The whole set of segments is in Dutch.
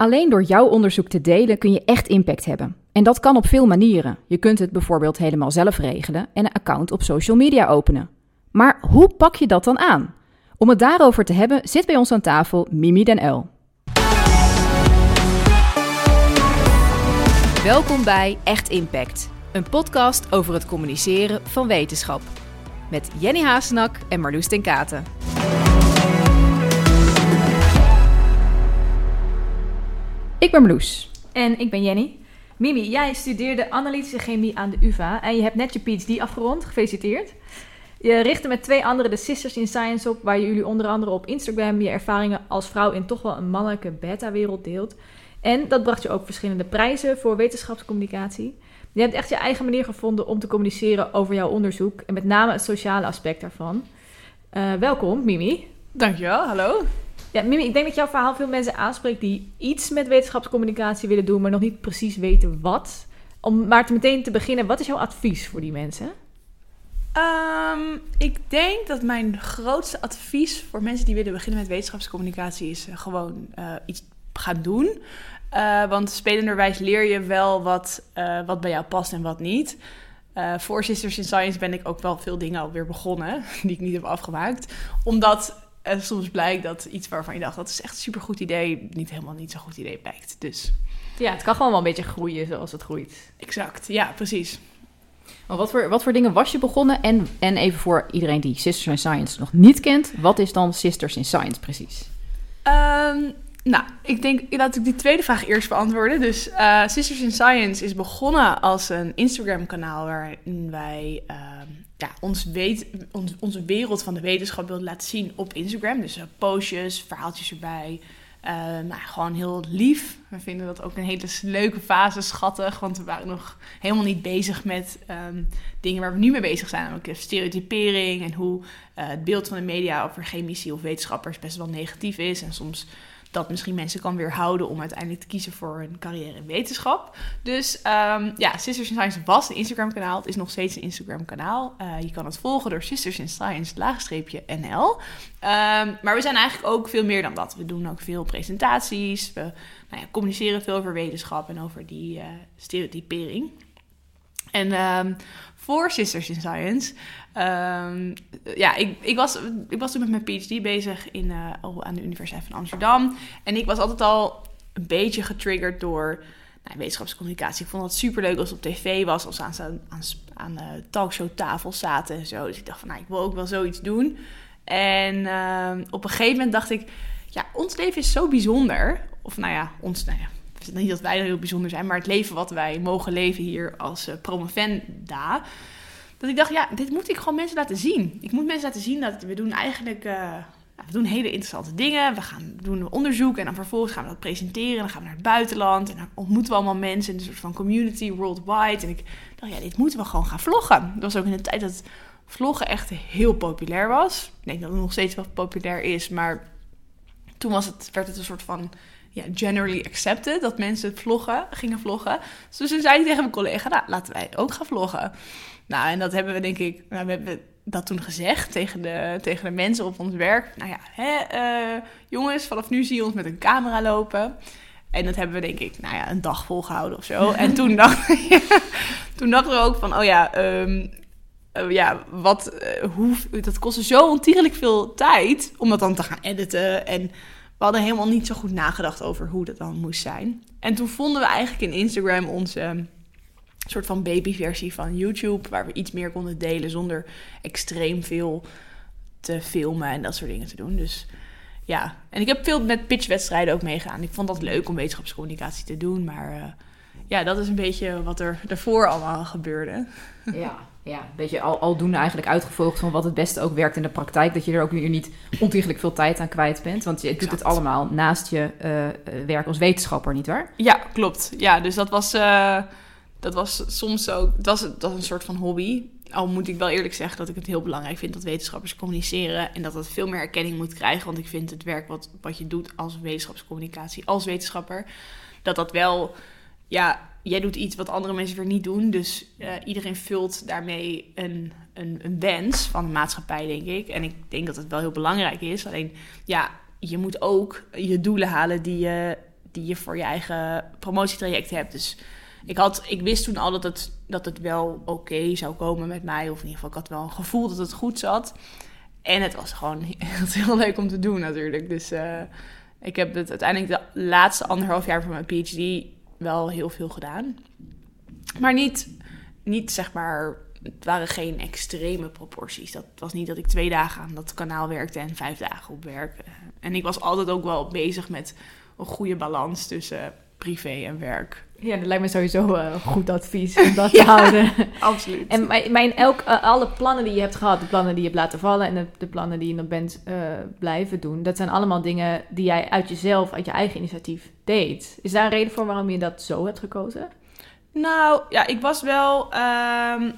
Alleen door jouw onderzoek te delen kun je echt impact hebben. En dat kan op veel manieren. Je kunt het bijvoorbeeld helemaal zelf regelen en een account op social media openen. Maar hoe pak je dat dan aan? Om het daarover te hebben zit bij ons aan tafel Mimi Den Uil. Welkom bij Echt Impact, een podcast over het communiceren van wetenschap. Met Jenny Hazenak en Marloes ten Katen. Ik ben Marloes. En ik ben Jenny. Mimi, jij studeerde analytische chemie aan de UvA en je hebt net je PhD afgerond. Gefeliciteerd. Je richtte met twee anderen de Sisters in Science op, waar jullie onder andere op Instagram je ervaringen als vrouw in toch wel een mannelijke beta-wereld deelt. En dat bracht je ook verschillende prijzen voor wetenschapscommunicatie. Je hebt echt je eigen manier gevonden om te communiceren over jouw onderzoek en met name het sociale aspect daarvan. Uh, welkom, Mimi. Dankjewel, hallo. Ja, Mimi, ik denk dat jouw verhaal veel mensen aanspreekt die iets met wetenschapscommunicatie willen doen, maar nog niet precies weten wat. Om maar te meteen te beginnen, wat is jouw advies voor die mensen? Um, ik denk dat mijn grootste advies voor mensen die willen beginnen met wetenschapscommunicatie is uh, gewoon uh, iets gaan doen. Uh, want spelenderwijs leer je wel wat, wat bij jou past en wat niet. voor Sisters in Science ben ik ook wel veel dingen alweer begonnen die ik niet heb afgemaakt. Omdat en soms blijkt dat iets waarvan je dacht dat is echt een supergoed idee, niet helemaal niet zo'n goed idee blijkt. Dus ja, het kan gewoon wel een beetje groeien zoals het groeit. Exact, ja, precies. Maar wat voor, wat voor dingen was je begonnen? En, en even voor iedereen die Sisters in Science nog niet kent, wat is dan Sisters in Science precies? Um, nou, ik denk, laat ik die tweede vraag eerst beantwoorden. Dus uh, Sisters in Science is begonnen als een Instagram-kanaal waarin wij uh, ja, ons weet, onze wereld van de wetenschap wilden laten zien op Instagram. Dus uh, postjes, verhaaltjes erbij. nou, gewoon heel lief. We vinden dat ook een hele leuke fase, schattig. Want we waren nog helemaal niet bezig met um, dingen waar we nu mee bezig zijn. Namelijk stereotypering en hoe het beeld van de media over chemici of wetenschappers best wel negatief is. En soms dat misschien mensen kan weerhouden om uiteindelijk te kiezen voor een carrière in wetenschap. Dus um, ja, Sisters in Science was een Instagram kanaal. Het is nog steeds een Instagram kanaal. Uh, je kan het volgen door Sisters in Science laagstreepje NL. Um, maar we zijn eigenlijk ook veel meer dan dat. We doen ook veel presentaties. We nou ja, communiceren veel over wetenschap en over die uh, stereotypering. En um, voor Sisters in Science. Um, ja, ik, ik, was, ik was toen met mijn PhD bezig in, uh, aan de Universiteit van Amsterdam. En ik was altijd al een beetje getriggerd door nou, wetenschapscommunicatie. Ik vond het super leuk als het op tv was, als ze aan, aan, talkshowtafels zaten en zo. Dus ik dacht van, nou, ik wil ook wel zoiets doen. En uh, op een gegeven moment dacht ik, ja, ons leven is zo bijzonder. Of nou ja, ons, nou niet dat wij heel bijzonder zijn, maar het leven wat wij mogen leven hier als uh, promovenda. Dat ik dacht, ja, dit moet ik gewoon mensen laten zien. Ik moet mensen laten zien dat we doen eigenlijk... Uh, we doen hele interessante dingen. We gaan doen onderzoek en dan vervolgens gaan we dat presenteren. Dan gaan we naar het buitenland en dan ontmoeten we allemaal mensen in een soort van community worldwide. En ik dacht, ja, dit moeten we gewoon gaan vloggen. Dat was ook in de tijd dat vloggen echt heel populair was. Ik denk dat het nog steeds wel populair is, maar toen was het, werd het een soort van ja, generally accepted dat mensen vloggen, gingen vloggen. Dus toen zei ik tegen mijn collega, nou, laten wij ook gaan vloggen. Nou, en dat hebben we denk ik, nou, we hebben dat toen gezegd tegen de, tegen de mensen op ons werk. Nou ja, hè, uh, jongens, vanaf nu zie je ons met een camera lopen. En dat hebben we denk ik, nou ja, een dag volgehouden of zo. En toen, dacht, toen dachten we ook van, oh ja, um, uh, ja, wat, uh, hoe, dat kostte zo ontierlijk veel tijd om dat dan te gaan editen en we hadden helemaal niet zo goed nagedacht over hoe dat dan moest zijn. En toen vonden we eigenlijk in Instagram onze um, soort van babyversie van YouTube, waar we iets meer konden delen zonder extreem veel te filmen en dat soort dingen te doen. Dus ja, en ik heb veel met pitchwedstrijden ook meegegaan. Ik vond dat leuk om wetenschapscommunicatie te doen, maar uh, ja, dat is een beetje wat er daarvoor allemaal gebeurde. Ja, ja, een beetje al, aldoende eigenlijk uitgevolgd van wat het beste ook werkt in de praktijk. Dat je er ook weer niet ontiegelijk veel tijd aan kwijt bent. Want je exact. doet het allemaal naast je uh, werk als wetenschapper, nietwaar? Ja, klopt. Ja, dus dat was, uh, dat was soms ook... Dat was, dat was een soort van hobby. Al moet ik wel eerlijk zeggen dat ik het heel belangrijk vind dat wetenschappers communiceren. En dat het veel meer erkenning moet krijgen. Want ik vind het werk wat, wat je doet als wetenschapscommunicatie, als wetenschapper... dat dat wel... Ja, jij doet iets wat andere mensen weer niet doen. Dus uh, iedereen vult daarmee een, een, een wens van de maatschappij, denk ik. En ik denk dat het wel heel belangrijk is. Alleen, ja, je moet ook je doelen halen die je, die je voor je eigen promotietraject hebt. Dus ik, had, ik wist toen al dat het, dat het wel oké zou komen met mij. Of in ieder geval, ik had wel een gevoel dat het goed zat. En het was gewoon echt heel leuk om te doen natuurlijk. Dus uh, ik heb het uiteindelijk de laatste anderhalf jaar van mijn PhD wel heel veel gedaan. Maar niet, niet zeg maar, het waren geen extreme proporties. Dat was niet dat ik twee dagen aan dat kanaal werkte en vijf dagen op werk. En ik was altijd ook wel bezig met een goede balans tussen privé en werk. Ja, dat lijkt me sowieso uh, goed advies om dat te houden. Absoluut. En mijn, mijn elk, uh, alle plannen die je hebt gehad, de plannen die je hebt laten vallen en de, de plannen die je nog bent uh, blijven doen, dat zijn allemaal dingen die jij uit jezelf, uit je eigen initiatief deed. Is daar een reden voor waarom je dat zo hebt gekozen? Nou, ja, ik was wel. Um,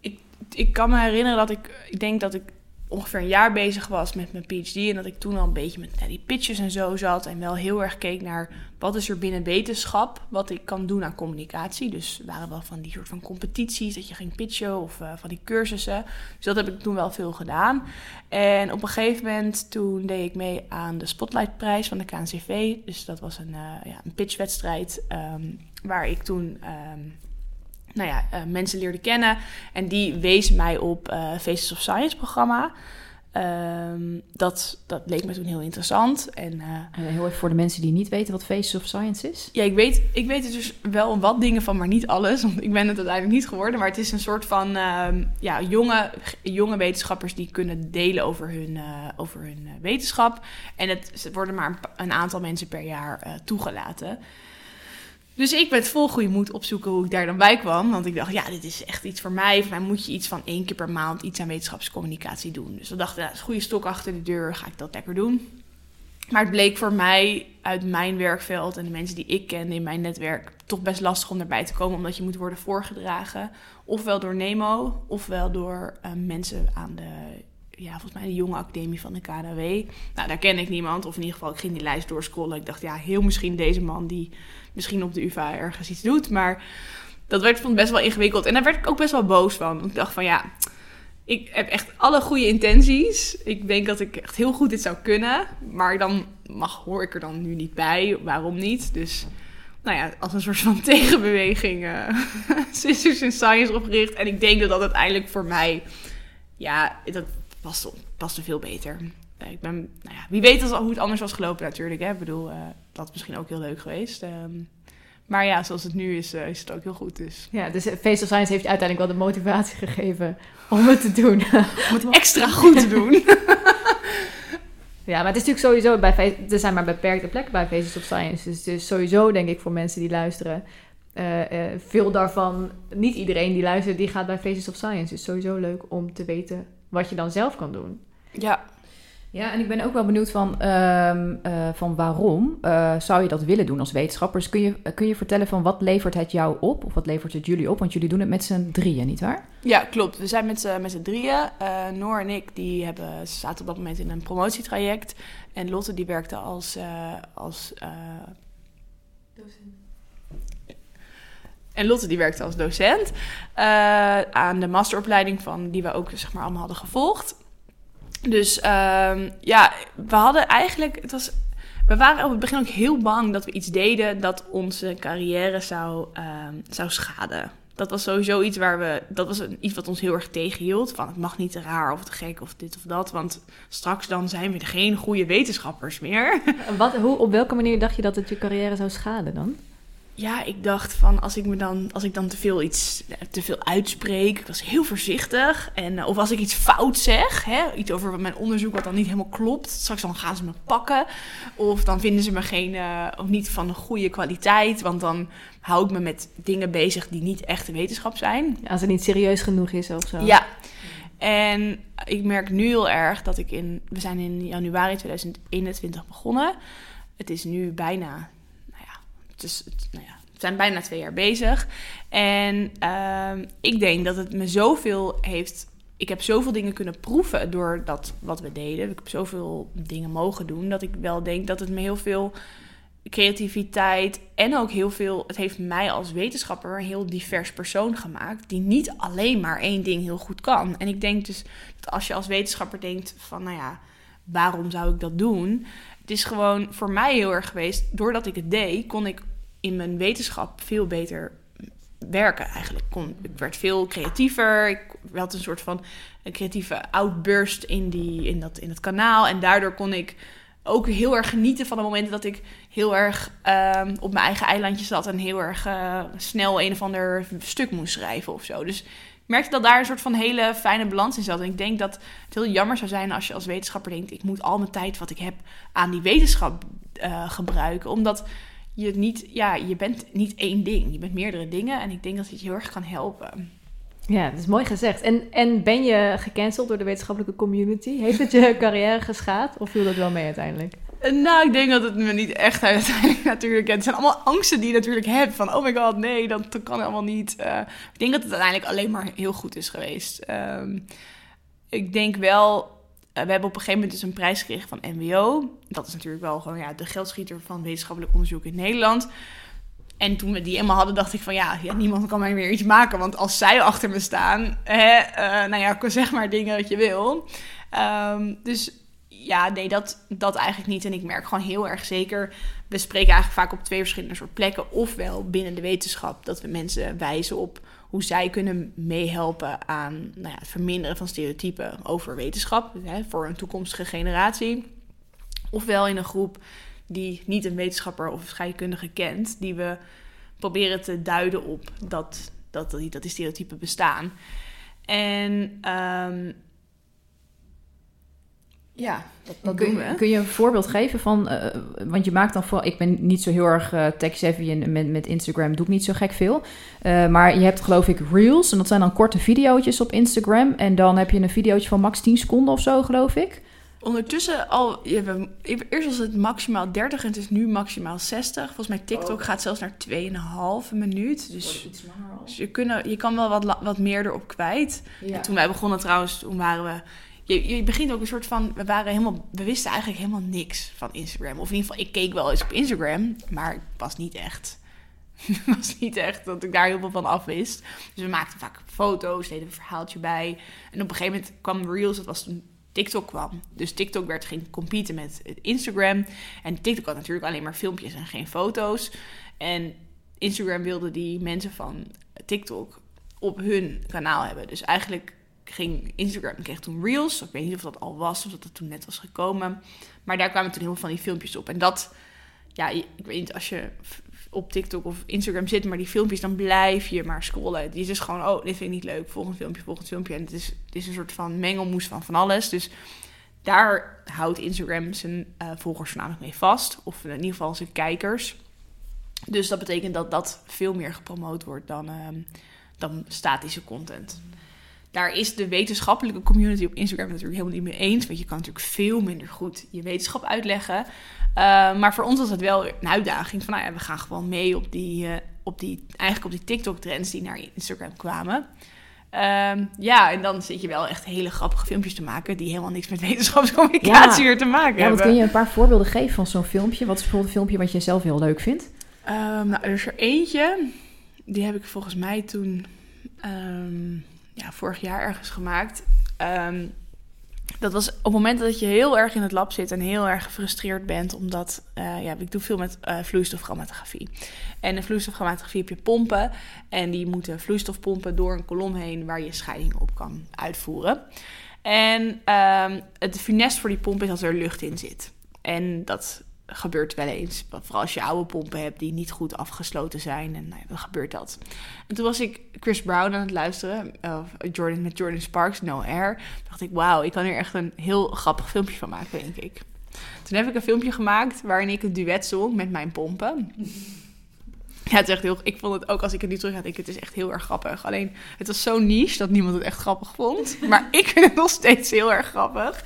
ik, ik kan me herinneren dat ik. Ik denk dat ik ongeveer een jaar bezig was met mijn PhD. En dat ik toen al een beetje met die pitches en zo zat. En wel heel erg keek naar wat is er binnen wetenschap wat ik kan doen aan communicatie. Dus waren wel van die soort van competities dat je ging pitchen of uh, van die cursussen. Dus dat heb ik toen wel veel gedaan. En op een gegeven moment toen deed ik mee aan de Spotlightprijs van de KNCV. Dus dat was een, uh, ja, een pitchwedstrijd um, waar ik toen... Um, nou ja, uh, mensen leerde kennen. En die wees mij op uh, Faces of Science programma. Um, dat, dat leek me toen heel interessant. En, uh, heel even voor de mensen die niet weten wat Faces of Science is. Ja, ik weet, ik weet er dus wel wat dingen van, maar niet alles. Want ik ben het uiteindelijk niet geworden. Maar het is een soort van um, ja, jonge, jonge wetenschappers die kunnen delen over hun, uh, over hun wetenschap. En het worden maar een, een aantal mensen per jaar uh, toegelaten. Dus ik met vol goede moed opzoeken hoe ik daar dan bij kwam. Want ik dacht, ja, dit is echt iets voor mij. Voor mij moet je iets van één keer per maand iets aan wetenschapscommunicatie doen. Dus we dachten, ja, dat is een goede stok achter de deur, ga ik dat lekker doen. Maar het bleek voor mij uit mijn werkveld en de mensen die ik kende in mijn netwerk toch best lastig om erbij te komen, omdat je moet worden voorgedragen. Ofwel door Nemo, ofwel door uh, mensen aan de, ja, volgens mij de jonge academie van de KDW. Nou, daar ken ik niemand, of in ieder geval, ik ging die lijst doorscrollen. Ik dacht, ja, heel misschien deze man die misschien op de UvA ergens iets doet. Maar dat werd vond best wel ingewikkeld. En daar werd ik ook best wel boos van. Ik dacht van ja, ik heb echt alle goede intenties. Ik denk dat ik echt heel goed dit zou kunnen. Maar dan mag, hoor ik er dan nu niet bij. Waarom niet? Dus nou ja, als een soort van tegenbeweging uh, Sisters in Science opgericht. En ik denk dat dat uiteindelijk voor mij, ja, dat paste, paste veel beter. Ik ben, nou ja, wie weet hoe het anders was gelopen natuurlijk. Hè? Ik bedoel, uh, dat is misschien ook heel leuk geweest. Um, maar ja, zoals het nu is, uh, is het ook heel goed. Dus. Ja, dus Face of Science heeft uiteindelijk wel de motivatie gegeven om het te doen. om het extra goed te doen. ja, maar het is natuurlijk sowieso, bij, er zijn maar beperkte plekken bij Faces of Science. Dus sowieso, denk ik, voor mensen die luisteren... Uh, uh, veel daarvan, niet iedereen die luistert, die gaat bij Faces of Science. Het is sowieso leuk om te weten wat je dan zelf kan doen. Ja, ja, en ik ben ook wel benieuwd van, uh, uh, van waarom uh, zou je dat willen doen als wetenschappers? Kun je, kun je vertellen van wat levert het jou op? Of wat levert het jullie op? Want jullie doen het met z'n drieën, nietwaar? Ja, klopt. We zijn met z'n drieën. Uh, Noor en ik die hebben, zaten op dat moment in een promotietraject. En Lotte die werkte als... als docent. En Lotte die werkte als docent aan de masteropleiding van, die we ook zeg maar, allemaal hadden gevolgd. Dus um, ja, we hadden eigenlijk. Het was, we waren op het begin ook heel bang dat we iets deden dat onze carrière zou, um, zou schaden. Dat was sowieso iets waar we. Dat was iets wat ons heel erg tegenhield. Van het mag niet te raar of te gek of dit of dat. Want straks dan zijn we geen goede wetenschappers meer. Wat, hoe, op welke manier dacht je dat het je carrière zou schaden dan? Ja, ik dacht van als ik me dan, als ik dan te veel iets te veel uitspreek, ik was heel voorzichtig. En, of als ik iets fout zeg, hè, iets over mijn onderzoek wat dan niet helemaal klopt, straks dan gaan ze me pakken. Of dan vinden ze me geen, uh, of niet van een goede kwaliteit, want dan hou ik me met dingen bezig die niet echte wetenschap zijn. Als het niet serieus genoeg is of zo. Ja. En ik merk nu heel erg dat ik in, we zijn in januari 2021 begonnen. Het is nu bijna het, nou ja, we zijn bijna twee jaar bezig. En uh, ik denk dat het me zoveel heeft. Ik heb zoveel dingen kunnen proeven door dat wat we deden. Ik heb zoveel dingen mogen doen. Dat ik wel denk dat het me heel veel creativiteit en ook heel veel. Het heeft mij als wetenschapper een heel divers persoon gemaakt. Die niet alleen maar één ding heel goed kan. En ik denk dus dat als je als wetenschapper denkt van, nou ja waarom zou ik dat doen? Het is gewoon voor mij heel erg geweest. Doordat ik het deed, kon ik in mijn wetenschap veel beter werken eigenlijk. Kon, ik werd veel creatiever. Ik had een soort van een creatieve outburst in, die, in, dat, in het kanaal. En daardoor kon ik ook heel erg genieten van de momenten dat ik heel erg ehm, op mijn eigen eilandje zat en heel erg eh, snel een of ander stuk moest schrijven of zo. Dus merkte dat daar een soort van hele fijne balans in zat. En ik denk dat het heel jammer zou zijn als je als wetenschapper denkt: ik moet al mijn tijd wat ik heb aan die wetenschap uh, gebruiken. Omdat je niet, ja, je bent niet één ding. Je bent meerdere dingen. En ik denk dat het je heel erg kan helpen. Ja, dat is mooi gezegd. En, en ben je gecanceld door de wetenschappelijke community? Heeft het je carrière geschaad of viel dat wel mee uiteindelijk? Eh, nou, ik denk dat het me niet echt uiteindelijk natuurlijk... Het zijn allemaal angsten die je natuurlijk hebt. Van, oh my god, nee, dat, kan helemaal niet. Uh, ik denk dat het uiteindelijk alleen maar heel goed is geweest. Um, ik denk wel eh, we hebben op een gegeven moment dus een prijs gekregen van NWO. Dat is natuurlijk wel gewoon ja, de geldschieter van wetenschappelijk onderzoek in Nederland. En toen we die eenmaal hadden, dacht ik van ja, ja niemand kan mij meer iets maken. Want als zij achter me staan, hè, uh, nou ja, zeg maar dingen wat je wil. Um, dus ja, nee, dat, dat eigenlijk niet. En ik merk gewoon heel erg zeker. We spreken eigenlijk vaak op twee verschillende soort plekken. Ofwel binnen de wetenschap, dat we mensen wijzen op hoe zij kunnen meehelpen aan nou ja, het verminderen van stereotypen over wetenschap hè, voor een toekomstige generatie. Ofwel in een groep die niet een wetenschapper of scheikundige kent, die we proberen te duiden op dat, dat, dat, die stereotypen bestaan. En um, ja, dat, dat kun, doen we. Kun je een voorbeeld geven van, uh, want je maakt dan voor, ik ben niet zo heel erg uh, tech-savvy en met, met Instagram doe ik niet zo gek veel. Uh, maar je hebt geloof ik reels en dat zijn dan korte video's op Instagram. En dan heb je een videootje van max 10 seconden of zo, geloof ik. Ondertussen al, je, eerst was het maximaal 30 en het is nu maximaal 60. Volgens mij TikTok oh. gaat zelfs naar 2,5 minuut. Dus, dus je, kunnen, je kan wel wat, wat meer erop kwijt. Ja. En toen wij begonnen trouwens, toen waren we je, je begint ook een soort van. We waren helemaal. We wisten eigenlijk helemaal niks van Instagram. Of in ieder geval, ik keek wel eens op Instagram, maar ik was niet echt. was niet echt dat ik daar heel veel van af wist. Dus we maakten vaak foto's, deden een verhaaltje bij. En op een gegeven moment kwam Reels, dat was toen TikTok kwam. Dus TikTok werd ging competen met Instagram. En TikTok had natuurlijk alleen maar filmpjes en geen foto's. En Instagram wilde die mensen van TikTok op hun kanaal hebben. Dus eigenlijk ging Instagram kreeg toen Reels. Ik weet niet of dat al was of dat het toen net was gekomen. Maar daar kwamen toen heel veel van die filmpjes op. En dat, ja, ik weet niet, als je op TikTok of Instagram zit, maar die filmpjes, dan blijf je maar scrollen. Die is dus gewoon, oh, dit vind ik niet leuk. Volgend filmpje, volgend filmpje. En het is, het is een soort van mengelmoes van van alles. Dus daar houdt Instagram zijn uh, volgers voornamelijk mee vast. Of in ieder geval zijn kijkers. Dus dat betekent dat dat veel meer gepromoot wordt dan, uh, dan statische content daar is de wetenschappelijke community op Instagram natuurlijk helemaal niet mee eens. Want je kan natuurlijk veel minder goed je wetenschap uitleggen. Uh, maar voor ons was het wel een uitdaging. Van nou ja, we gaan gewoon mee op die, uh, op die, eigenlijk op die TikTok-trends die naar Instagram kwamen. Uh, ja, en dan zit je wel echt hele grappige filmpjes te maken die helemaal niks met wetenschapscommunicatie ja. weer te maken ja, hebben. Wat kun je een paar voorbeelden geven van zo'n filmpje? Wat is bijvoorbeeld een filmpje wat je zelf heel leuk vindt? Um, nou, er is er eentje, die heb ik volgens mij toen um, ja, vorig jaar ergens gemaakt. Um, dat was op het moment dat je heel erg in het lab zit en heel erg gefrustreerd bent, omdat uh, ja, ik doe veel met uh, vloeistofchromatografie. En in vloeistofchromatografie heb je pompen en die moeten vloeistof pompen door een kolom heen waar je scheiding op kan uitvoeren. En um, het funest voor die pomp is als er lucht in zit. En dat gebeurt wel eens. Vooral als je oude pompen hebt die niet goed afgesloten zijn. En nou ja, dan gebeurt dat. En toen was ik Chris Brown aan het luisteren. Uh, Jordan, met Jordan Sparks, No Air. dacht ik, wauw, ik kan hier echt een heel grappig filmpje van maken, denk ik. Toen heb ik een filmpje gemaakt waarin ik een duet zong met mijn pompen. Ja, het is echt heel... Ik vond het ook, als ik het nu terug ga denken, het is echt heel erg grappig. Alleen, het was zo niche dat niemand het echt grappig vond. Maar ik vind het nog steeds heel erg grappig.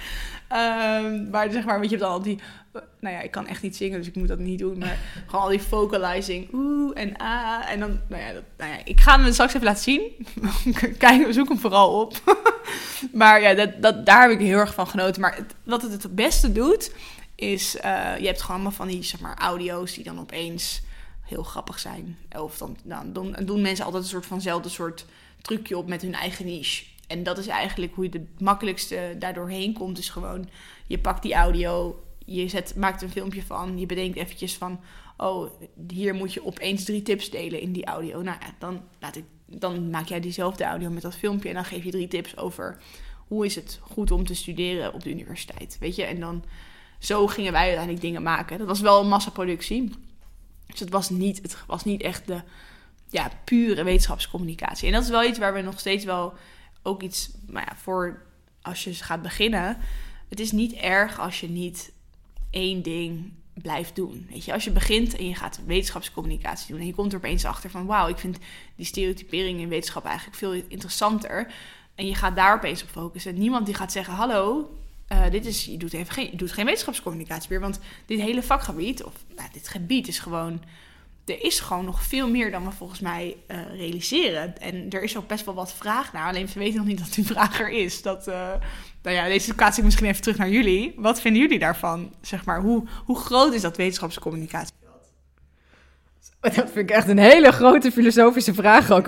Um, maar zeg maar, weet je, dan al die nou ja, ik kan echt niet zingen, dus ik moet dat niet doen. Maar gewoon al die vocalizing, oeh en ah. En dan, nou ja, dat, nou ja ik ga hem straks even laten zien. Kijk, zoek hem vooral op. maar ja, dat, dat, daar heb ik heel erg van genoten. Maar wat het het beste doet, is, uh, je hebt gewoon allemaal van die, zeg maar, audio's die dan opeens heel grappig zijn. Of dan, dan doen, doen mensen altijd een soort vanzelfde soort trucje op met hun eigen niche. En dat is eigenlijk hoe je de makkelijkste daardoor heen komt. Is gewoon, je pakt die audio, je zet, maakt een filmpje van. Je bedenkt eventjes van, oh, hier moet je opeens drie tips delen in die audio. Nou ja, dan, laat ik, dan maak jij diezelfde audio met dat filmpje. En dan geef je drie tips over hoe is het goed om te studeren op de universiteit. Weet je, en dan zo gingen wij uiteindelijk dingen maken. Dat was wel een massaproductie. Dus het was niet, het was niet echt de ja, pure wetenschapscommunicatie. En dat is wel iets waar we nog steeds wel ook iets maar ja, voor als je gaat beginnen. Het is niet erg als je niet één ding blijft doen. Weet je, als je begint en je gaat wetenschapscommunicatie doen en je komt er opeens achter van wauw, ik vind die stereotypering in wetenschap eigenlijk veel interessanter. En je gaat daar opeens op focussen. Niemand die gaat zeggen: Hallo, uh, dit is, je, doet even geen, je doet geen wetenschapscommunicatie meer. Want dit hele vakgebied, of nou, dit gebied is gewoon. Er is gewoon nog veel meer dan we volgens mij uh, realiseren. En er is ook best wel wat vraag naar. Alleen we weten nog niet dat die vraag er is. Dat, uh, nou ja, deze situatie misschien even terug naar jullie. Wat vinden jullie daarvan? Zeg maar, hoe, hoe groot is dat wetenschapscommunicatie? Dat vind ik echt een hele grote filosofische vraag ook.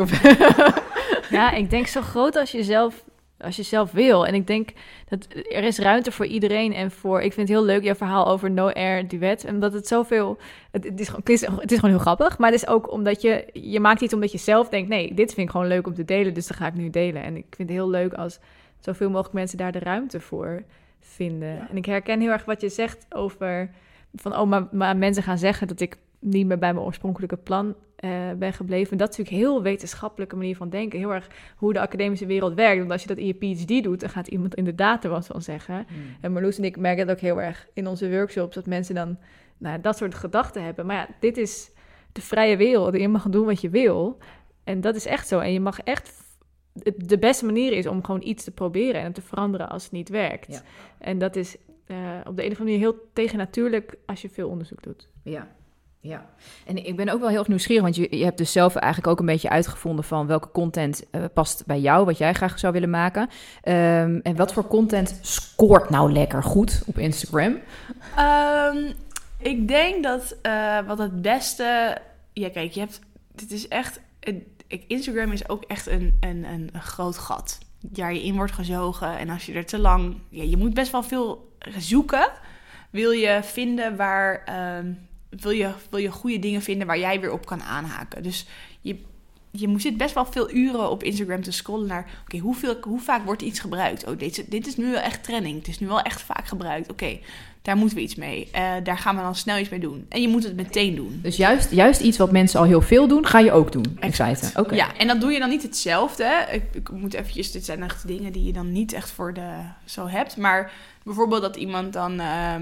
ja, ik denk zo groot als je zelf als je zelf wil. En ik denk dat er is ruimte voor iedereen en voor. Ik vind het heel leuk jouw verhaal over No Air Duet. En dat het zoveel. Het, het, is, het, is, het is gewoon heel grappig. Maar het is ook omdat je. Je maakt iets omdat je zelf denkt. Nee, dit vind ik gewoon leuk om te delen. Dus dan ga ik nu delen. En ik vind het heel leuk als zoveel mogelijk mensen daar de ruimte voor vinden. En ik herken heel erg wat je zegt over. Van oh, maar, maar mensen gaan zeggen dat ik niet meer bij mijn oorspronkelijke plan uh, ben gebleven. dat is natuurlijk heel wetenschappelijke manier van denken. Heel erg hoe de academische wereld werkt. Want als je dat in je PhD doet, dan gaat iemand inderdaad er wat van zeggen. Hmm. En Marloes en ik merken dat ook heel erg in onze workshops. Dat mensen dan nou, dat soort gedachten hebben. Maar ja, dit is de vrije wereld. Je mag doen wat je wil. En dat is echt zo. En je mag echt... De beste manier is om gewoon iets te proberen en te veranderen als het niet werkt. En dat is uh, op de een of andere manier heel tegennatuurlijk als je veel onderzoek doet. Ja, ja, en ik ben ook wel heel nieuwsgierig, want je, je hebt dus zelf eigenlijk ook een beetje uitgevonden van welke content uh, past bij jou, wat jij graag zou willen maken. Um, en wat voor content scoort nou lekker goed op Instagram? Um, ik denk dat uh, wat het beste. Ja, kijk, je hebt. Dit is echt. Instagram is ook echt een, een, een, groot gat. Waar je in wordt gezogen. En als je er te lang. Ja, je moet best wel veel zoeken. Wil je vinden waar. Um, wil je, wil je goede dingen vinden waar jij weer op kan aanhaken. Dus je, je zit best wel veel uren op Instagram te scrollen naar... oké, hoeveel hoe vaak wordt iets gebruikt? Oh, dit, dit is nu wel echt trending. Het is nu wel echt vaak gebruikt. Oké, daar moeten we iets mee. Uh, daar gaan we dan snel iets mee doen. En je moet het meteen doen. Dus juist, juist iets wat mensen al heel veel doen, ga je ook doen. Exact. Oké. Ja, en dan doe je dan niet hetzelfde. Ik, ik, moet eventjes... Dit zijn echt dingen die je dan niet echt voor de zo hebt. Maar bijvoorbeeld dat iemand dan... Uh,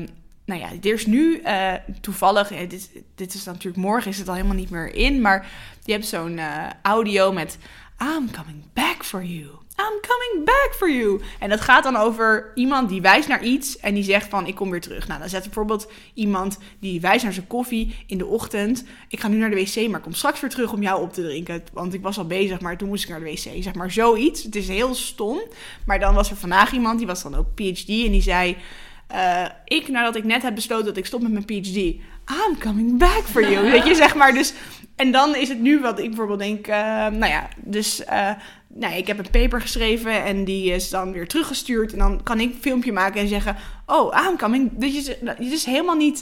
nou ja, er is nu uh, toevallig, dit, dit is natuurlijk morgen is het al helemaal niet meer in, maar je hebt zo'n uh, audio met I'm coming back for you. I'm coming back for you. En dat gaat dan over iemand die wijst naar iets en die zegt van ik kom weer terug. Nou, dan zet bijvoorbeeld iemand die wijst naar zijn koffie in de ochtend. Ik ga nu naar de wc, maar kom straks weer terug om jou op te drinken. Want ik was al bezig, maar toen moest ik naar de wc. Zeg maar zoiets. Het is heel stom. Maar dan was er vandaag iemand, die was dan ook PhD en die zei... Uh, ik, nadat ik net heb besloten dat ik stop met mijn PhD, I'm coming back for you. Weet je, zeg maar. Dus, en dan is het nu wat ik bijvoorbeeld denk, uh, nou ja, dus uh, nou, ik heb een paper geschreven en die is dan weer teruggestuurd. En dan kan ik een filmpje maken en zeggen, oh, I'm coming. Dit is, dit is helemaal niet,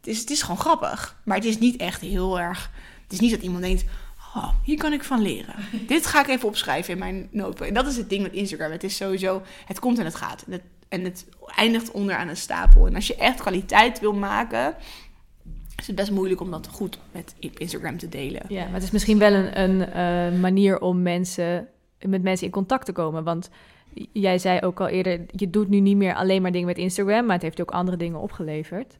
het is, het is gewoon grappig. Maar het is niet echt heel erg, het is niet dat iemand denkt, oh, hier kan ik van leren. Dit ga ik even opschrijven in mijn notebook. En dat is het ding met Instagram. Het is sowieso, het komt en het gaat. En en het eindigt onderaan een stapel. En als je echt kwaliteit wil maken, is het best moeilijk om dat goed met Instagram te delen. Ja, maar het is misschien wel een, een uh, manier om mensen, met mensen in contact te komen. Want jij zei ook al eerder, je doet nu niet meer alleen maar dingen met Instagram, maar het heeft ook andere dingen opgeleverd.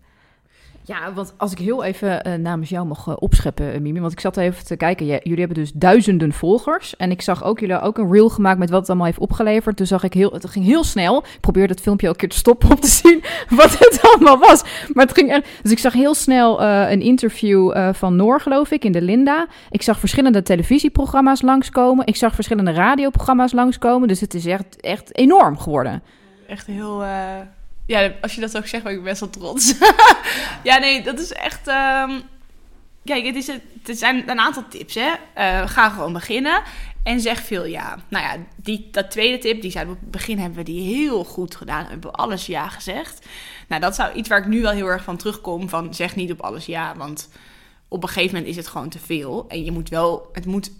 Ja, want als ik heel even uh, namens jou mag uh, opscheppen, uh, Mimi. Want ik zat even te kijken. jullie hebben dus duizenden volgers. En ik zag ook jullie ook een reel gemaakt met wat het allemaal heeft opgeleverd. Toen zag ik heel, het ging heel snel. Ik probeerde het filmpje ook een keer te stoppen om te zien wat het allemaal was. Maar het ging. Dus ik zag heel snel een interview van Noor, geloof ik, in de Linda. Ik zag verschillende televisieprogramma's langskomen. Ik zag verschillende radioprogramma's langskomen. Dus het is echt, echt enorm geworden. Echt heel ja, als je dat ook zegt, ben ik best wel trots. ja, nee, dat is echt. Um, kijk, het, is het, zijn een aantal tips. Hè? Eh, ga gewoon beginnen en zeg veel ja. Nou ja, die, dat tweede tip, die zijn op het begin hebben we die heel goed gedaan. Hebben we alles ja gezegd. Nou, dat zou iets waar ik nu wel heel erg van terugkom. Van zeg niet op alles ja, want op een gegeven moment is het gewoon te veel. En je moet wel, het moet,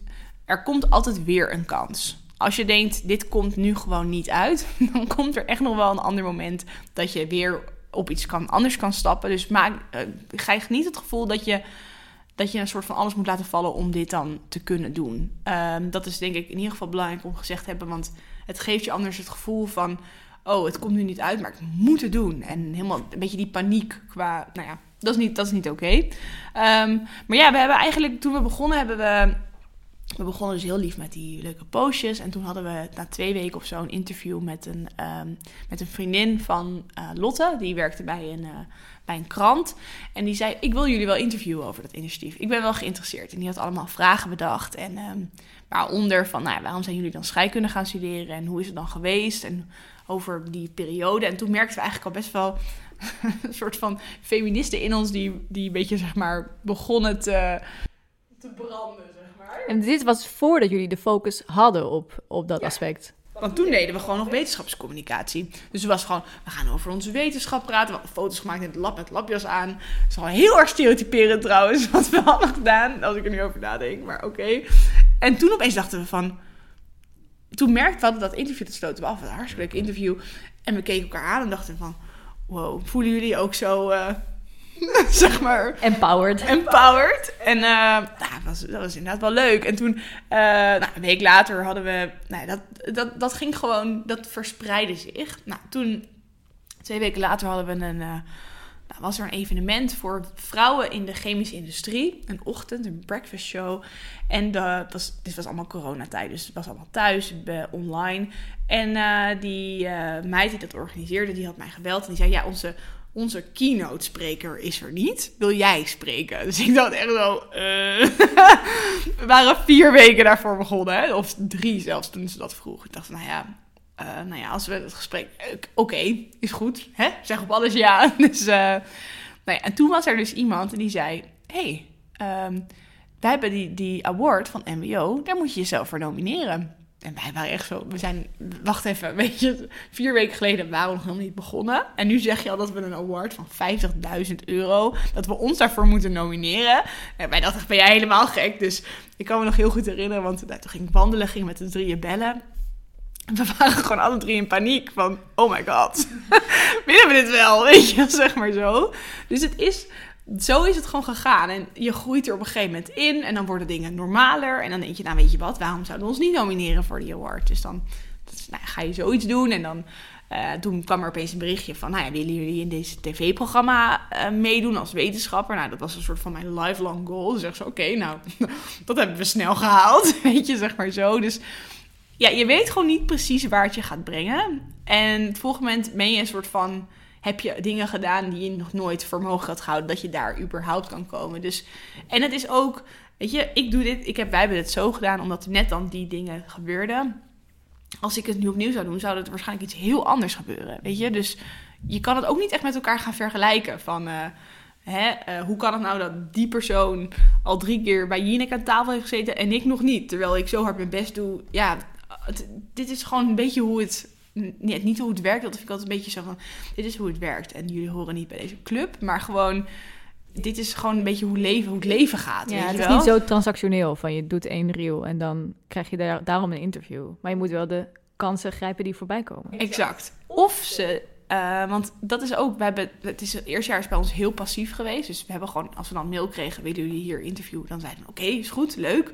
er komt altijd weer een kans. Als je denkt, dit komt nu gewoon niet uit, dan komt er echt nog wel een ander moment dat je weer op iets kan, anders kan stappen. Dus maak, uh, krijg niet het gevoel dat je, dat je een soort van alles moet laten vallen om dit dan te kunnen doen. Um, dat is denk ik in ieder geval belangrijk om gezegd te hebben, want het geeft je anders het gevoel van, oh, het komt nu niet uit, maar ik moet het doen. En helemaal een beetje die paniek qua, nou ja, dat is niet, dat is niet oké. Um, maar ja, we hebben eigenlijk, toen we begonnen, hebben we we begonnen dus heel lief met die leuke postjes. En toen hadden we na twee weken of zo een interview met een, um, met een vriendin van uh, Lotte. Die werkte bij een, uh, bij een krant. En die zei: Ik wil jullie wel interviewen over dat initiatief. Ik ben wel geïnteresseerd. En die had allemaal vragen bedacht. En um, waaronder van: nou, waarom zijn jullie dan scheikunde gaan studeren? En hoe is het dan geweest? En over die periode. En toen merkten we eigenlijk al best wel een soort van feministen in ons. Die, die een beetje zeg maar begonnen te, te branden. En dit was voordat jullie de focus hadden op, op dat Ja. aspect. Want toen deden we gewoon nog wetenschapscommunicatie. Dus het was gewoon, we gaan over onze wetenschap praten. We hadden foto's gemaakt in het lab met labjas aan. Dat is gewoon heel erg stereotyperend trouwens, wat we hadden gedaan. Als ik er nu over nadenk, maar oké. En toen opeens dachten we van... Toen merkten we hadden dat interview, dat sloten we af. Een hartstikke leuk interview. En we keken elkaar aan en dachten van... Wow, voelen jullie ook zo, eh, zeg maar, Empowered. empowered. En eh, nou, dat, was, dat was inderdaad wel leuk. En toen, eh, nou, een week later hadden we... Nou, ja, dat, dat, dat ging gewoon... Dat verspreidde zich. Nou, toen... Twee weken later hadden we een... eh, nou, was er een evenement voor vrouwen in de chemische industrie. Een ochtend, een breakfast show. En dat was, dit was allemaal coronatijd, dus het was allemaal thuis, online. En die meid die dat organiseerde, die had mij gebeld. En die zei, ja, onze, onze keynote spreker is er niet. Wil jij spreken? Dus ik dacht echt zo... eh, we waren vier weken daarvoor begonnen. Hè? Of drie zelfs, toen ze dat vroeg. Ik dacht, nou ja... eh, nou ja, als we het gesprek... eh, Oké, is goed. Hè? Zeg op alles ja. Dus, nou ja, en toen was er dus iemand die zei... hey, ehm, wij hebben die, die award van MBO. Daar moet je jezelf voor nomineren. En wij waren echt zo... We zijn... Wacht even, weet je... Vier weken geleden waren we nog helemaal niet begonnen. En nu zeg je al dat we een award van 50.000 euro... Dat we ons daarvoor moeten nomineren. En wij dachten, ben jij helemaal gek? Dus ik kan me nog heel goed herinneren... Want nou, toen ging ik wandelen, ging met de drieën bellen... We waren gewoon alle drie in paniek van, oh my god, willen we dit wel, weet je, zeg maar zo. Dus het is, zo is het gewoon gegaan. En je groeit er op een gegeven moment in en dan worden dingen normaler. En dan denk je, nou weet je wat, waarom zouden we ons niet nomineren voor die award? Dus dan nou, ga je zoiets doen en dan... eh, toen kwam er opeens een berichtje van, nou ja, willen jullie in deze tv-programma eh, meedoen als wetenschapper? Nou, dat was een soort van mijn lifelong goal. Dus zeg zo, oké, nou, dat hebben we snel gehaald, weet je, zeg maar zo. Dus ja, je weet gewoon niet precies waar het je gaat brengen. En het volgende moment ben je een soort van... heb je dingen gedaan die je nog nooit voor mogelijk had gehouden... dat je daar überhaupt kan komen. Dus, en het is ook... Weet je, ik doe dit... Ik heb, wij hebben het zo gedaan omdat net dan die dingen gebeurden. Als ik het nu opnieuw zou doen... zou er waarschijnlijk iets heel anders gebeuren. Weet je, dus je kan het ook niet echt met elkaar gaan vergelijken. Van... eh, Hè, eh, hoe kan het nou dat die persoon al drie keer bij Jinek aan tafel heeft gezeten en ik nog niet? Terwijl ik zo hard mijn best doe. Ja, dit is gewoon een beetje hoe het. Niet, niet hoe het werkt, dat vind ik altijd een beetje zo van. Dit is hoe het werkt. En jullie horen niet bij deze club, maar gewoon. Dit is gewoon een beetje hoe, leven, hoe het leven gaat. Ja, weet het je is niet zo transactioneel van je doet één reel en dan krijg je daar, daarom een interview. Maar je moet wel de kansen grijpen die voorbij komen. Exact. Of ze, eh, want dat is ook, we hebben, het, is, het eerste jaar is bij ons heel passief geweest. Dus we hebben gewoon, als we dan mail kregen, willen jullie hier interviewen? Dan zeiden we, oké, is goed, leuk.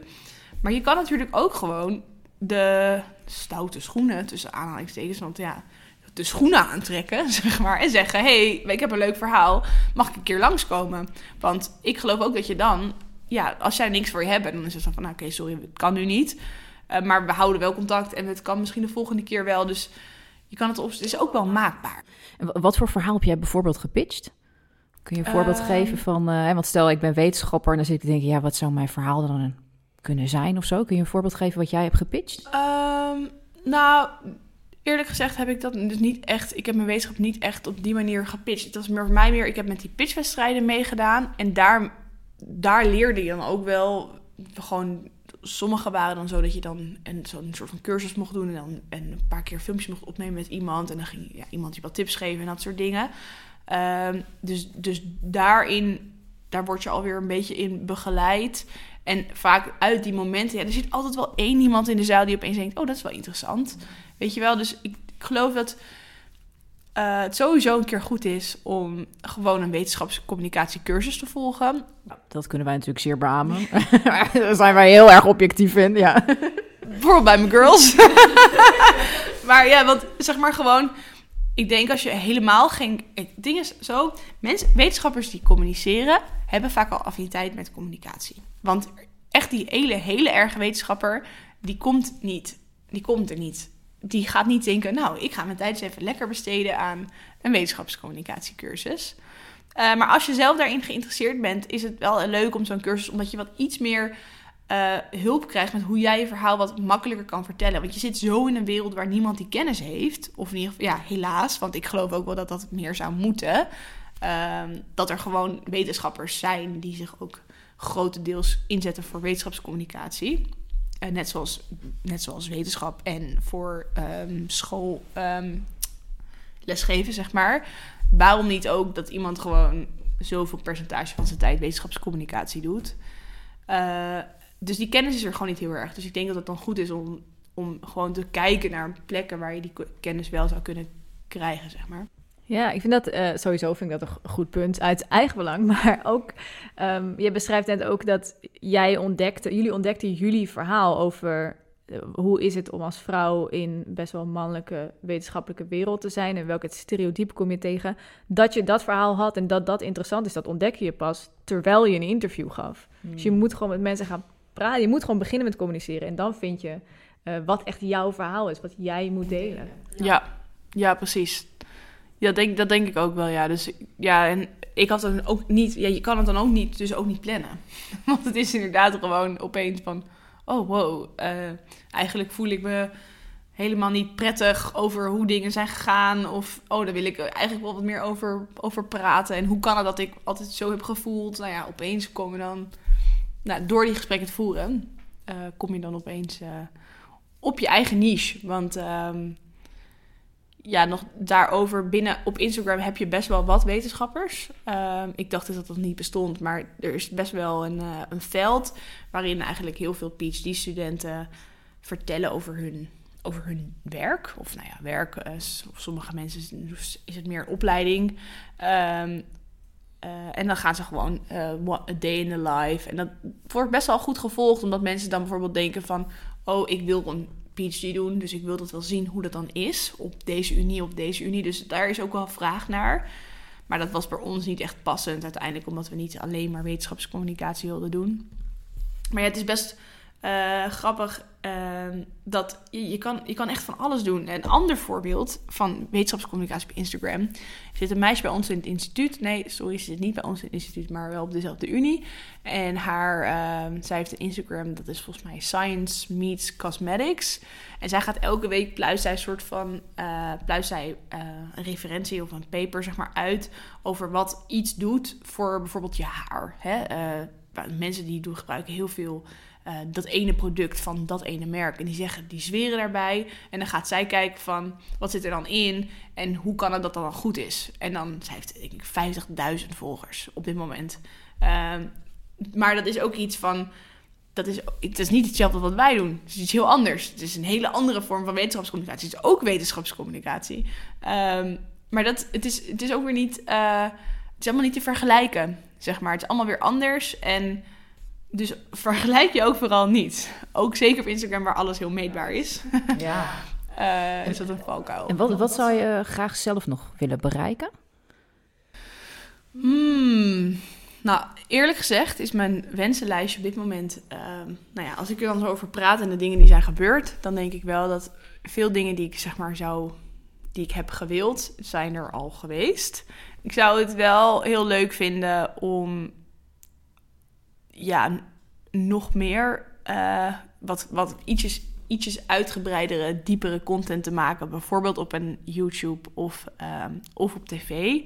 Maar je kan natuurlijk ook gewoon de stoute schoenen, tussen aanhalingstekens, want ja, de schoenen aantrekken, zeg maar. En zeggen, hey, ik heb een leuk verhaal, mag ik een keer langskomen? Want ik geloof ook dat je dan, ja, als zij niks voor je hebben, dan is het dan van, nou, oké, sorry, het kan nu niet. Eh, maar we houden wel contact en het kan misschien de volgende keer wel. Dus je kan het op, het is ook wel maakbaar. En wa- wat voor verhaal heb jij bijvoorbeeld gepitcht? Kun je een voorbeeld Ehm. geven van... hè, want stel, ik ben wetenschapper en dan zit ik te denken... ja, wat zou mijn verhaal dan kunnen zijn of zo? Kun je een voorbeeld geven wat jij hebt gepitcht? Ehm, nou, eerlijk gezegd heb ik dat dus niet echt. Ik heb mijn wetenschap niet echt op die manier gepitcht. Het was meer voor mij meer. Ik heb met die pitchwedstrijden meegedaan. En daar daar leerde je dan ook wel gewoon. Sommige waren dan zo dat je dan een, zo'n soort van cursus mocht doen en dan en een paar keer filmpjes mocht opnemen met iemand en dan ging ja, iemand je wat tips geven en dat soort dingen. Ehm, dus, dus daarin, daar word je alweer een beetje in begeleid. En vaak uit die momenten, ja, er zit altijd wel één iemand in de zaal die opeens denkt: Oh, dat is wel interessant. Weet je wel, dus ik, ik geloof dat uh, het sowieso een keer goed is om gewoon een wetenschapscommunicatiecursus te volgen. Dat kunnen wij natuurlijk zeer beamen. Daar zijn wij heel erg objectief in, ja. Bijvoorbeeld bij mijn girls. maar ja, want zeg maar gewoon... Ik denk als je helemaal geen... Het ding is zo... Mensen, wetenschappers die communiceren... hebben vaak al affiniteit met communicatie. Want echt die hele, hele erge wetenschapper... die komt niet. Die komt er niet die gaat niet denken, nou, ik ga mijn tijd eens even lekker besteden aan een wetenschapscommunicatiecursus. Uh, maar als je zelf daarin geïnteresseerd bent, is het wel leuk om zo'n cursus, omdat je wat iets meer uh, hulp krijgt met hoe jij je verhaal wat makkelijker kan vertellen. Want je zit zo in een wereld waar niemand die kennis heeft. Of in ieder geval, ja, helaas, want ik geloof ook wel dat dat meer zou moeten. Uh, dat er gewoon wetenschappers zijn die zich ook grotendeels inzetten voor wetenschapscommunicatie. Uh, net, zoals, net zoals wetenschap en voor um, school um, lesgeven, zeg maar. Waarom niet ook dat iemand gewoon zoveel percentage van zijn tijd wetenschapscommunicatie doet? Uh, dus die kennis is er gewoon niet heel erg. Dus ik denk dat het dan goed is om, om gewoon te kijken naar plekken waar je die kennis wel zou kunnen krijgen, zeg maar. Ja, ik vind dat uh, sowieso vind ik dat een goed punt uit eigen belang. Maar ook, um, je beschrijft net ook dat jij ontdekte, jullie ontdekten jullie verhaal over uh, hoe is het om als vrouw in best wel mannelijke wetenschappelijke wereld te zijn en welke stereotypen kom je tegen. Dat je dat verhaal had en dat dat interessant is, dat ontdek je pas terwijl je een interview gaf. Hmm. Dus je moet gewoon met mensen gaan praten. Je moet gewoon beginnen met communiceren en dan vind je uh, wat echt jouw verhaal is, wat jij moet delen. Ja, ja, precies. Ja, denk, dat denk ik ook wel, ja. Dus ja, en ik had dan ook niet... Ja, je kan het dan ook niet, dus ook niet plannen. Want het is inderdaad gewoon opeens van... Oh, wow. Uh, eigenlijk voel ik me helemaal niet prettig over hoe dingen zijn gegaan. Of, oh, daar wil ik eigenlijk wel wat meer over, over praten. En hoe kan het dat ik altijd zo heb gevoeld? Nou ja, opeens komen dan... Nou, door die gesprekken te voeren... Uh, kom je dan opeens uh, op je eigen niche. Want... Uh, ja, nog daarover binnen op Instagram heb je best wel wat wetenschappers. Uh, ik dacht dus dat dat niet bestond, maar er is best wel een, uh, een veld waarin eigenlijk heel veel PhD-studenten vertellen over hun, over hun werk. Of nou ja, werk, uh, of sommige mensen is, het meer opleiding. Um, en dan gaan ze gewoon a day in the life. En dat wordt best wel goed gevolgd, omdat mensen dan bijvoorbeeld denken van... oh, ik wil een PhD doen. Dus ik wil dat wel zien hoe dat dan is op deze unie, op deze unie. Dus daar is ook wel vraag naar. Maar dat was bij ons niet echt passend uiteindelijk, omdat we niet alleen maar wetenschapscommunicatie wilden doen. Maar ja, het is best uh, grappig uh, dat je, kan, je kan echt van alles doen. Een ander voorbeeld van wetenschapscommunicatie op Instagram. Er zit een meisje bij ons in het instituut. Nee, sorry, ze zit niet bij ons in het instituut, maar wel op dezelfde unie. En haar, uh, zij heeft een Instagram, dat is volgens mij Science Meets Cosmetics. En zij gaat elke week pluist zij een soort van uh, pluist zij uh, een referentie of een paper zeg maar uit over wat iets doet voor bijvoorbeeld je haar. Hè? Mensen die doen gebruiken heel veel uh, dat ene product van dat ene merk. En die zeggen, die zweren daarbij. En dan gaat zij kijken van, wat zit er dan in? En hoe kan het dat dan goed is? En dan, zij heeft denk ik 50.000 volgers op dit moment. Uh, maar dat is ook iets van, dat is, het is niet hetzelfde wat wij doen. Het is iets heel anders. Het is een hele andere vorm van wetenschapscommunicatie. Het is ook wetenschapscommunicatie. Um, maar dat, het, is, het is ook weer niet, uh, het is allemaal niet te vergelijken, zeg maar. Het is allemaal weer anders en... Dus vergelijk je ook vooral niet. Ook zeker op Instagram, waar alles heel meetbaar is. Ja. uh, is dat een valkuil. En wat, wat zou je graag zelf nog willen bereiken? Hmm. Nou, eerlijk gezegd is mijn wensenlijstje op dit moment... Uh, nou ja, als ik er dan zo over praat en de dingen die zijn gebeurd... dan denk ik wel dat veel dingen die ik zeg maar zou... die ik heb gewild, zijn er al geweest. Ik zou het wel heel leuk vinden om ja, nog meer uh, wat, wat ietsjes, ietsjes uitgebreidere, diepere content te maken. Bijvoorbeeld op een YouTube of, uh, of op tv.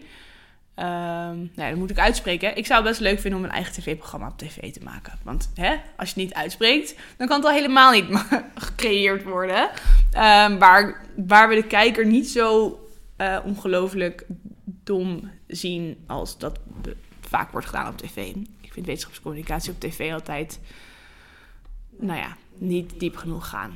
Ehm, nou, dat moet ik uitspreken. Ik zou het best leuk vinden om een eigen tv-programma op tv te maken. Want hè, als je niet uitspreekt, dan kan het al helemaal niet gecreëerd worden. Um, waar, waar we de kijker niet zo uh, ongelooflijk dom zien als dat vaak wordt gedaan op tv. Vind wetenschapscommunicatie op tv altijd, nou ja, niet diep genoeg gaan.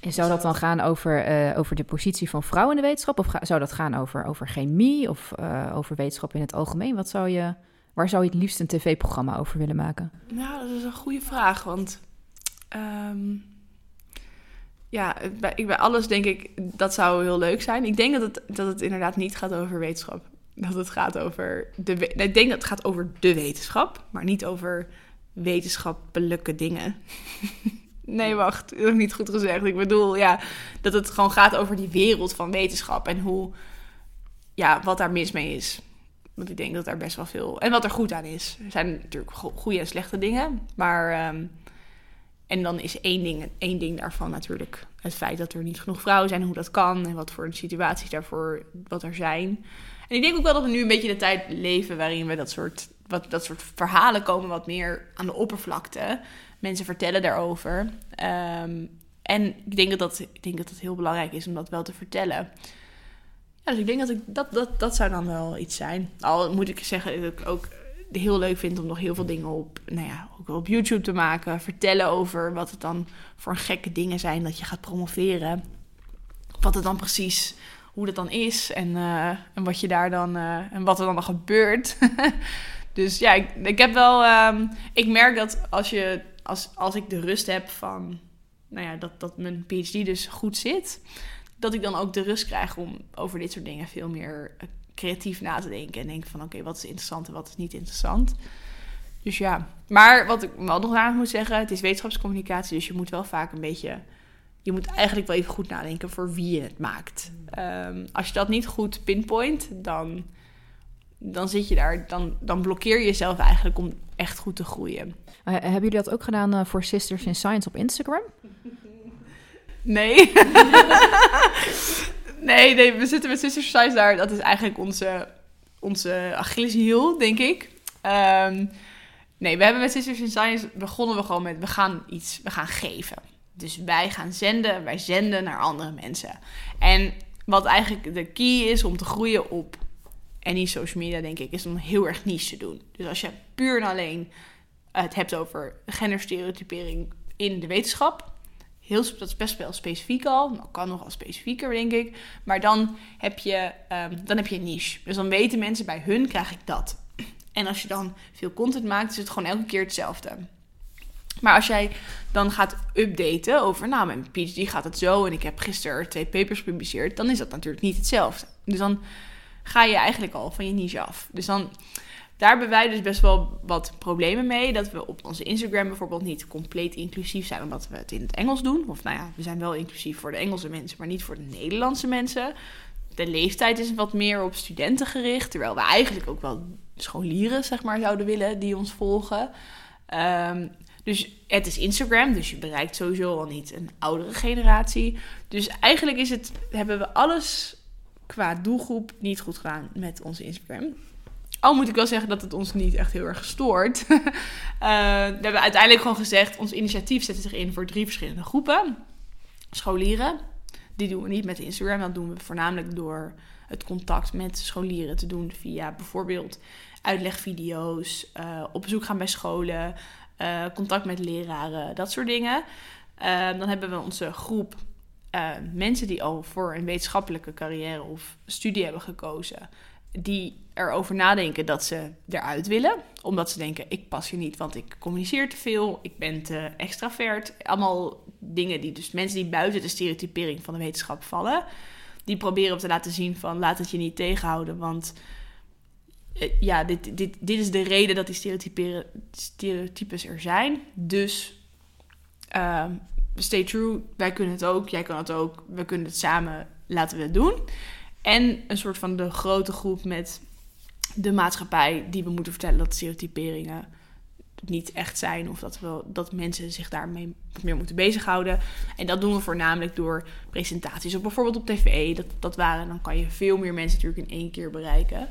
En zou dat dan gaan over, uh, over de positie van vrouwen in de wetenschap? Of zou dat gaan over, over chemie of uh, over wetenschap in het algemeen? Wat zou je, waar zou je het liefst een tv-programma over willen maken? Nou, dat is een goede vraag. Want um, ja, bij, bij alles denk ik, dat zou heel leuk zijn. Ik denk dat het, dat het inderdaad niet gaat over wetenschap. Dat het gaat over de. Ik denk dat het gaat over de wetenschap, maar niet over wetenschappelijke dingen. Nee, wacht, dat heb ik niet goed gezegd. Ik bedoel, ja, dat het gewoon gaat over die wereld van wetenschap en hoe, ja, wat daar mis mee is. Want ik denk dat daar best wel veel, en wat er goed aan is. Er zijn natuurlijk goede en slechte dingen, maar, um, en dan is één ding, één ding daarvan natuurlijk het feit dat er niet genoeg vrouwen zijn, hoe dat kan en wat voor situaties daarvoor, wat er zijn. En ik denk ook wel dat we nu een beetje de tijd leven waarin we dat soort, wat, dat soort verhalen komen wat meer aan de oppervlakte mensen vertellen daarover. Um, en ik denk dat, dat, ik denk dat het heel belangrijk is om dat wel te vertellen. Ja, dus ik denk dat ik, dat, dat, dat zou dan wel iets zijn. Al moet ik zeggen dat ik ook heel leuk vind om nog heel veel dingen op, nou ja, ook op YouTube te maken. Vertellen over wat het dan voor gekke dingen zijn dat je gaat promoveren. Wat het dan precies, hoe dat dan is en, uh, en wat je daar dan, uh, en wat er dan gebeurt. dus ja, ik, ik heb wel, um, ik merk dat als je als, als ik de rust heb van, nou ja, dat, dat mijn PhD dus goed zit, dat ik dan ook de rust krijg om over dit soort dingen veel meer eh, creatief na te denken. En denken van, oké, wat is interessant en wat is niet interessant. Dus ja, maar wat ik wel nog aan moet zeggen, het is wetenschapscommunicatie, dus je moet wel vaak een beetje, je moet eigenlijk wel even goed nadenken voor wie je het maakt. Um, als je dat niet goed pinpoint, dan, dan zit je daar, dan, dan blokkeer je jezelf eigenlijk om echt goed te groeien. Uh, hebben jullie dat ook gedaan uh, voor Sisters in Science op Instagram? Nee. nee, nee, we zitten met Sisters in Science daar. Dat is eigenlijk onze, onze Achilleshiel, denk ik. Um, nee, we hebben met Sisters in Science begonnen we gewoon met, we gaan iets, we gaan geven. Dus wij gaan zenden, wij zenden naar andere mensen. En wat eigenlijk de key is om te groeien op any social media, denk ik, is om heel erg niche te doen. Dus als je puur en alleen het hebt over genderstereotypering in de wetenschap. Heel, dat is best wel specifiek al. Nou, kan nog al specifieker, denk ik. Maar dan heb, je, um, dan heb je een niche. Dus dan weten mensen, bij hun krijg ik dat. En als je dan veel content maakt, is het gewoon elke keer hetzelfde. Maar als jij dan gaat updaten over, nou, mijn PhD gaat het zo en ik heb gisteren twee papers gepubliceerd, dan is dat natuurlijk niet hetzelfde. Dus dan ga je eigenlijk al van je niche af. Dus dan daar hebben wij dus best wel wat problemen mee. Dat we op onze Instagram bijvoorbeeld niet compleet inclusief zijn, omdat we het in het Engels doen. Of nou ja, we zijn wel inclusief voor de Engelse mensen, maar niet voor de Nederlandse mensen. De leeftijd is wat meer op studenten gericht, terwijl we eigenlijk ook wel scholieren, zeg maar, zouden willen die ons volgen. Um, dus het is Instagram, dus je bereikt sowieso al niet een oudere generatie. Dus eigenlijk is het, hebben we alles qua doelgroep niet goed gedaan met onze Instagram. Al moet ik wel zeggen dat het ons niet echt heel erg gestoord. uh, we hebben uiteindelijk gewoon gezegd: ons initiatief zet zich in voor drie verschillende groepen. Scholieren, die doen we niet met Instagram, dat doen we voornamelijk door het contact met scholieren te doen via bijvoorbeeld uitlegvideo's, uh, op bezoek gaan bij scholen, uh, contact met leraren, dat soort dingen. dan hebben we onze groep mensen die al voor een wetenschappelijke carrière of studie hebben gekozen die erover nadenken dat ze eruit willen. Omdat ze denken, ik pas hier niet, want ik communiceer te veel. Ik ben te extravert. Allemaal dingen die dus mensen die buiten de stereotypering van de wetenschap vallen. Die proberen te laten zien van, laat het je niet tegenhouden. Want eh, ja, dit, dit, dit is de reden dat die stereotypes er zijn. Dus uh, stay true, wij kunnen het ook, jij kan het ook. We kunnen het samen, laten we het doen. En een soort van de grote groep met de maatschappij die we moeten vertellen dat stereotyperingen niet echt zijn. Of dat, we, dat mensen zich daarmee meer moeten bezighouden. En dat doen we voornamelijk door presentaties. Of bijvoorbeeld op tv. Dat, dat waren, dan kan je veel meer mensen natuurlijk in één keer bereiken.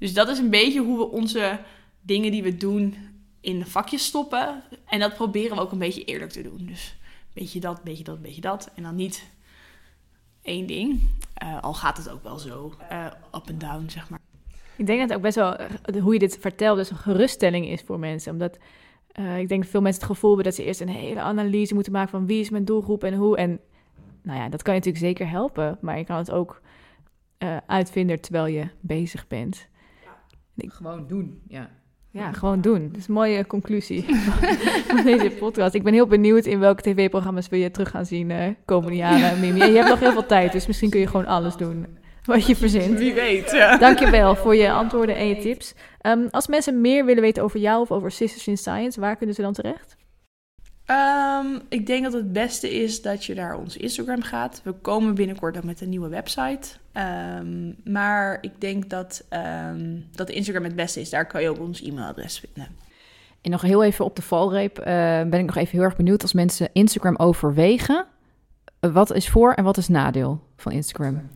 Dus dat is een beetje hoe we onze dingen die we doen in vakjes stoppen. En dat proberen we ook een beetje eerlijk te doen. Dus beetje dat, beetje dat, beetje dat. En dan niet één ding. Uh, al gaat het ook wel zo uh, up en down, zeg maar. Ik denk dat het ook best wel, hoe je dit vertelt, dus een geruststelling is voor mensen. Omdat ik denk dat veel mensen het gevoel hebben dat ze eerst een hele analyse moeten maken van wie is mijn doelgroep en hoe. En nou ja, dat kan je natuurlijk zeker helpen, maar je kan het ook uitvinden terwijl je bezig bent. Gewoon doen, ja. Ja, gewoon doen. Dat is een mooie conclusie van deze podcast. Ik ben heel benieuwd in welke tv-programma's wil je terug gaan zien uh, komende jaren, Mimi. En je hebt nog heel veel tijd, dus misschien kun je gewoon alles doen wat je verzint. Wie weet, ja. Dankjewel voor je antwoorden en je tips. Um, als mensen meer willen weten over jou of over Sisters in Science, waar kunnen ze dan terecht? Um, ik denk dat het beste is dat je naar ons Instagram gaat. We komen binnenkort dan met een nieuwe website. Um, maar ik denk dat, um, dat Instagram het beste is. Daar kan je ook ons e-mailadres vinden. En nog heel even op de valreep uh, ben ik nog even heel erg benieuwd als mensen Instagram overwegen. wat is voor en wat is nadeel van Instagram?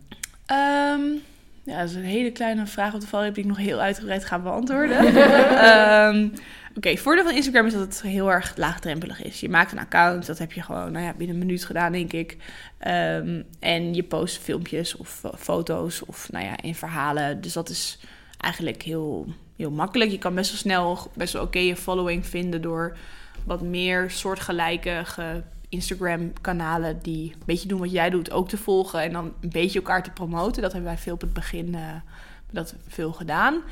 ja, dat is een hele kleine vraag op de valreep die ik nog heel uitgebreid ga beantwoorden. Oké, okay, voordeel van Instagram is dat het heel erg laagdrempelig is. Je maakt een account, dat heb je gewoon nou ja, binnen een minuut gedaan, denk ik. Um, en je post filmpjes of foto's of nou ja, in verhalen. Dus dat is eigenlijk heel, heel makkelijk. Je kan best wel snel best wel oké je following vinden door wat meer soortgelijke Instagram-kanalen die een beetje doen wat jij doet, ook te volgen en dan een beetje elkaar te promoten. Dat hebben wij veel op het begin uh, dat veel gedaan.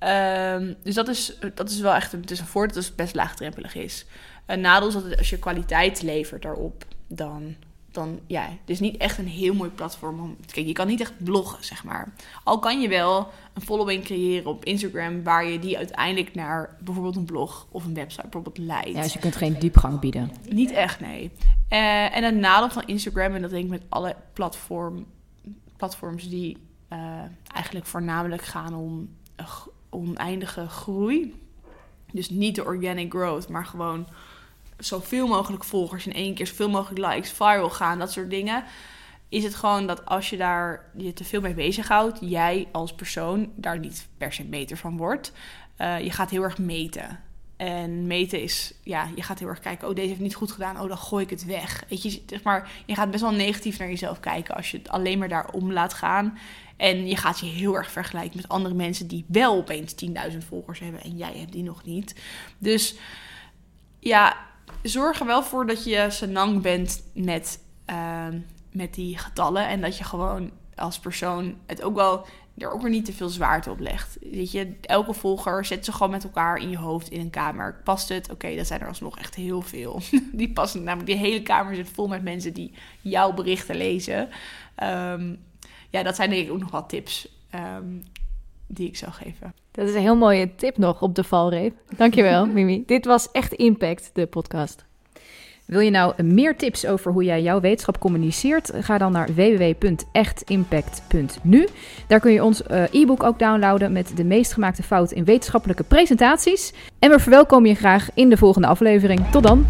Um, dus dat is, dat is wel echt een, het is een voordeel dat het best laagdrempelig is. Een nadeel is dat als je kwaliteit levert daarop, dan, dan ja, het is niet echt een heel mooi platform om. Kijk, je kan niet echt bloggen, zeg maar. Al kan je wel een following creëren op Instagram, waar je die uiteindelijk naar bijvoorbeeld een blog of een website bijvoorbeeld leidt. Ja, dus je kunt geen diepgang bieden. Niet echt, nee. Uh, en het nadeel van Instagram, en dat denk ik met alle platform, platforms die uh, eigenlijk voornamelijk gaan om oneindige groei. Dus niet de organic growth, maar gewoon zoveel mogelijk volgers in één keer, zoveel mogelijk likes, viral gaan, dat soort dingen. Is het gewoon dat als je daar je te veel mee bezighoudt, jij als persoon daar niet per se beter van wordt. Uh, je gaat heel erg meten. En meten is, ja, je gaat heel erg kijken, oh, deze heeft niet goed gedaan, oh, dan gooi ik het weg. Weet je, zeg maar, je gaat best wel negatief naar jezelf kijken als je het alleen maar daarom laat gaan. En je gaat je heel erg vergelijken met andere mensen die wel opeens 10.000 volgers hebben en jij hebt die nog niet. Dus ja, zorg er wel voor dat je senang bent met, uh, met die getallen. En dat je gewoon als persoon het ook wel er ook weer niet te veel zwaarte op legt. Weet je, elke volger zet ze gewoon met elkaar in je hoofd in een kamer. Past het? Oké, dat zijn er alsnog echt heel veel. Die passen namelijk, die hele kamer zit vol met mensen die jouw berichten lezen. Um, ja, dat zijn denk ik ook nog wat tips um, die ik zou geven. Dat is een heel mooie tip nog op de valreep. Dankjewel, Mimi. Dit was echt Impact, de podcast. Wil je nou meer tips over hoe jij jouw wetenschap communiceert? Ga dan naar www.echtimpact.nu. Daar kun je ons uh, e-book ook downloaden met de meest gemaakte fouten in wetenschappelijke presentaties. En we verwelkomen je graag in de volgende aflevering. Tot dan!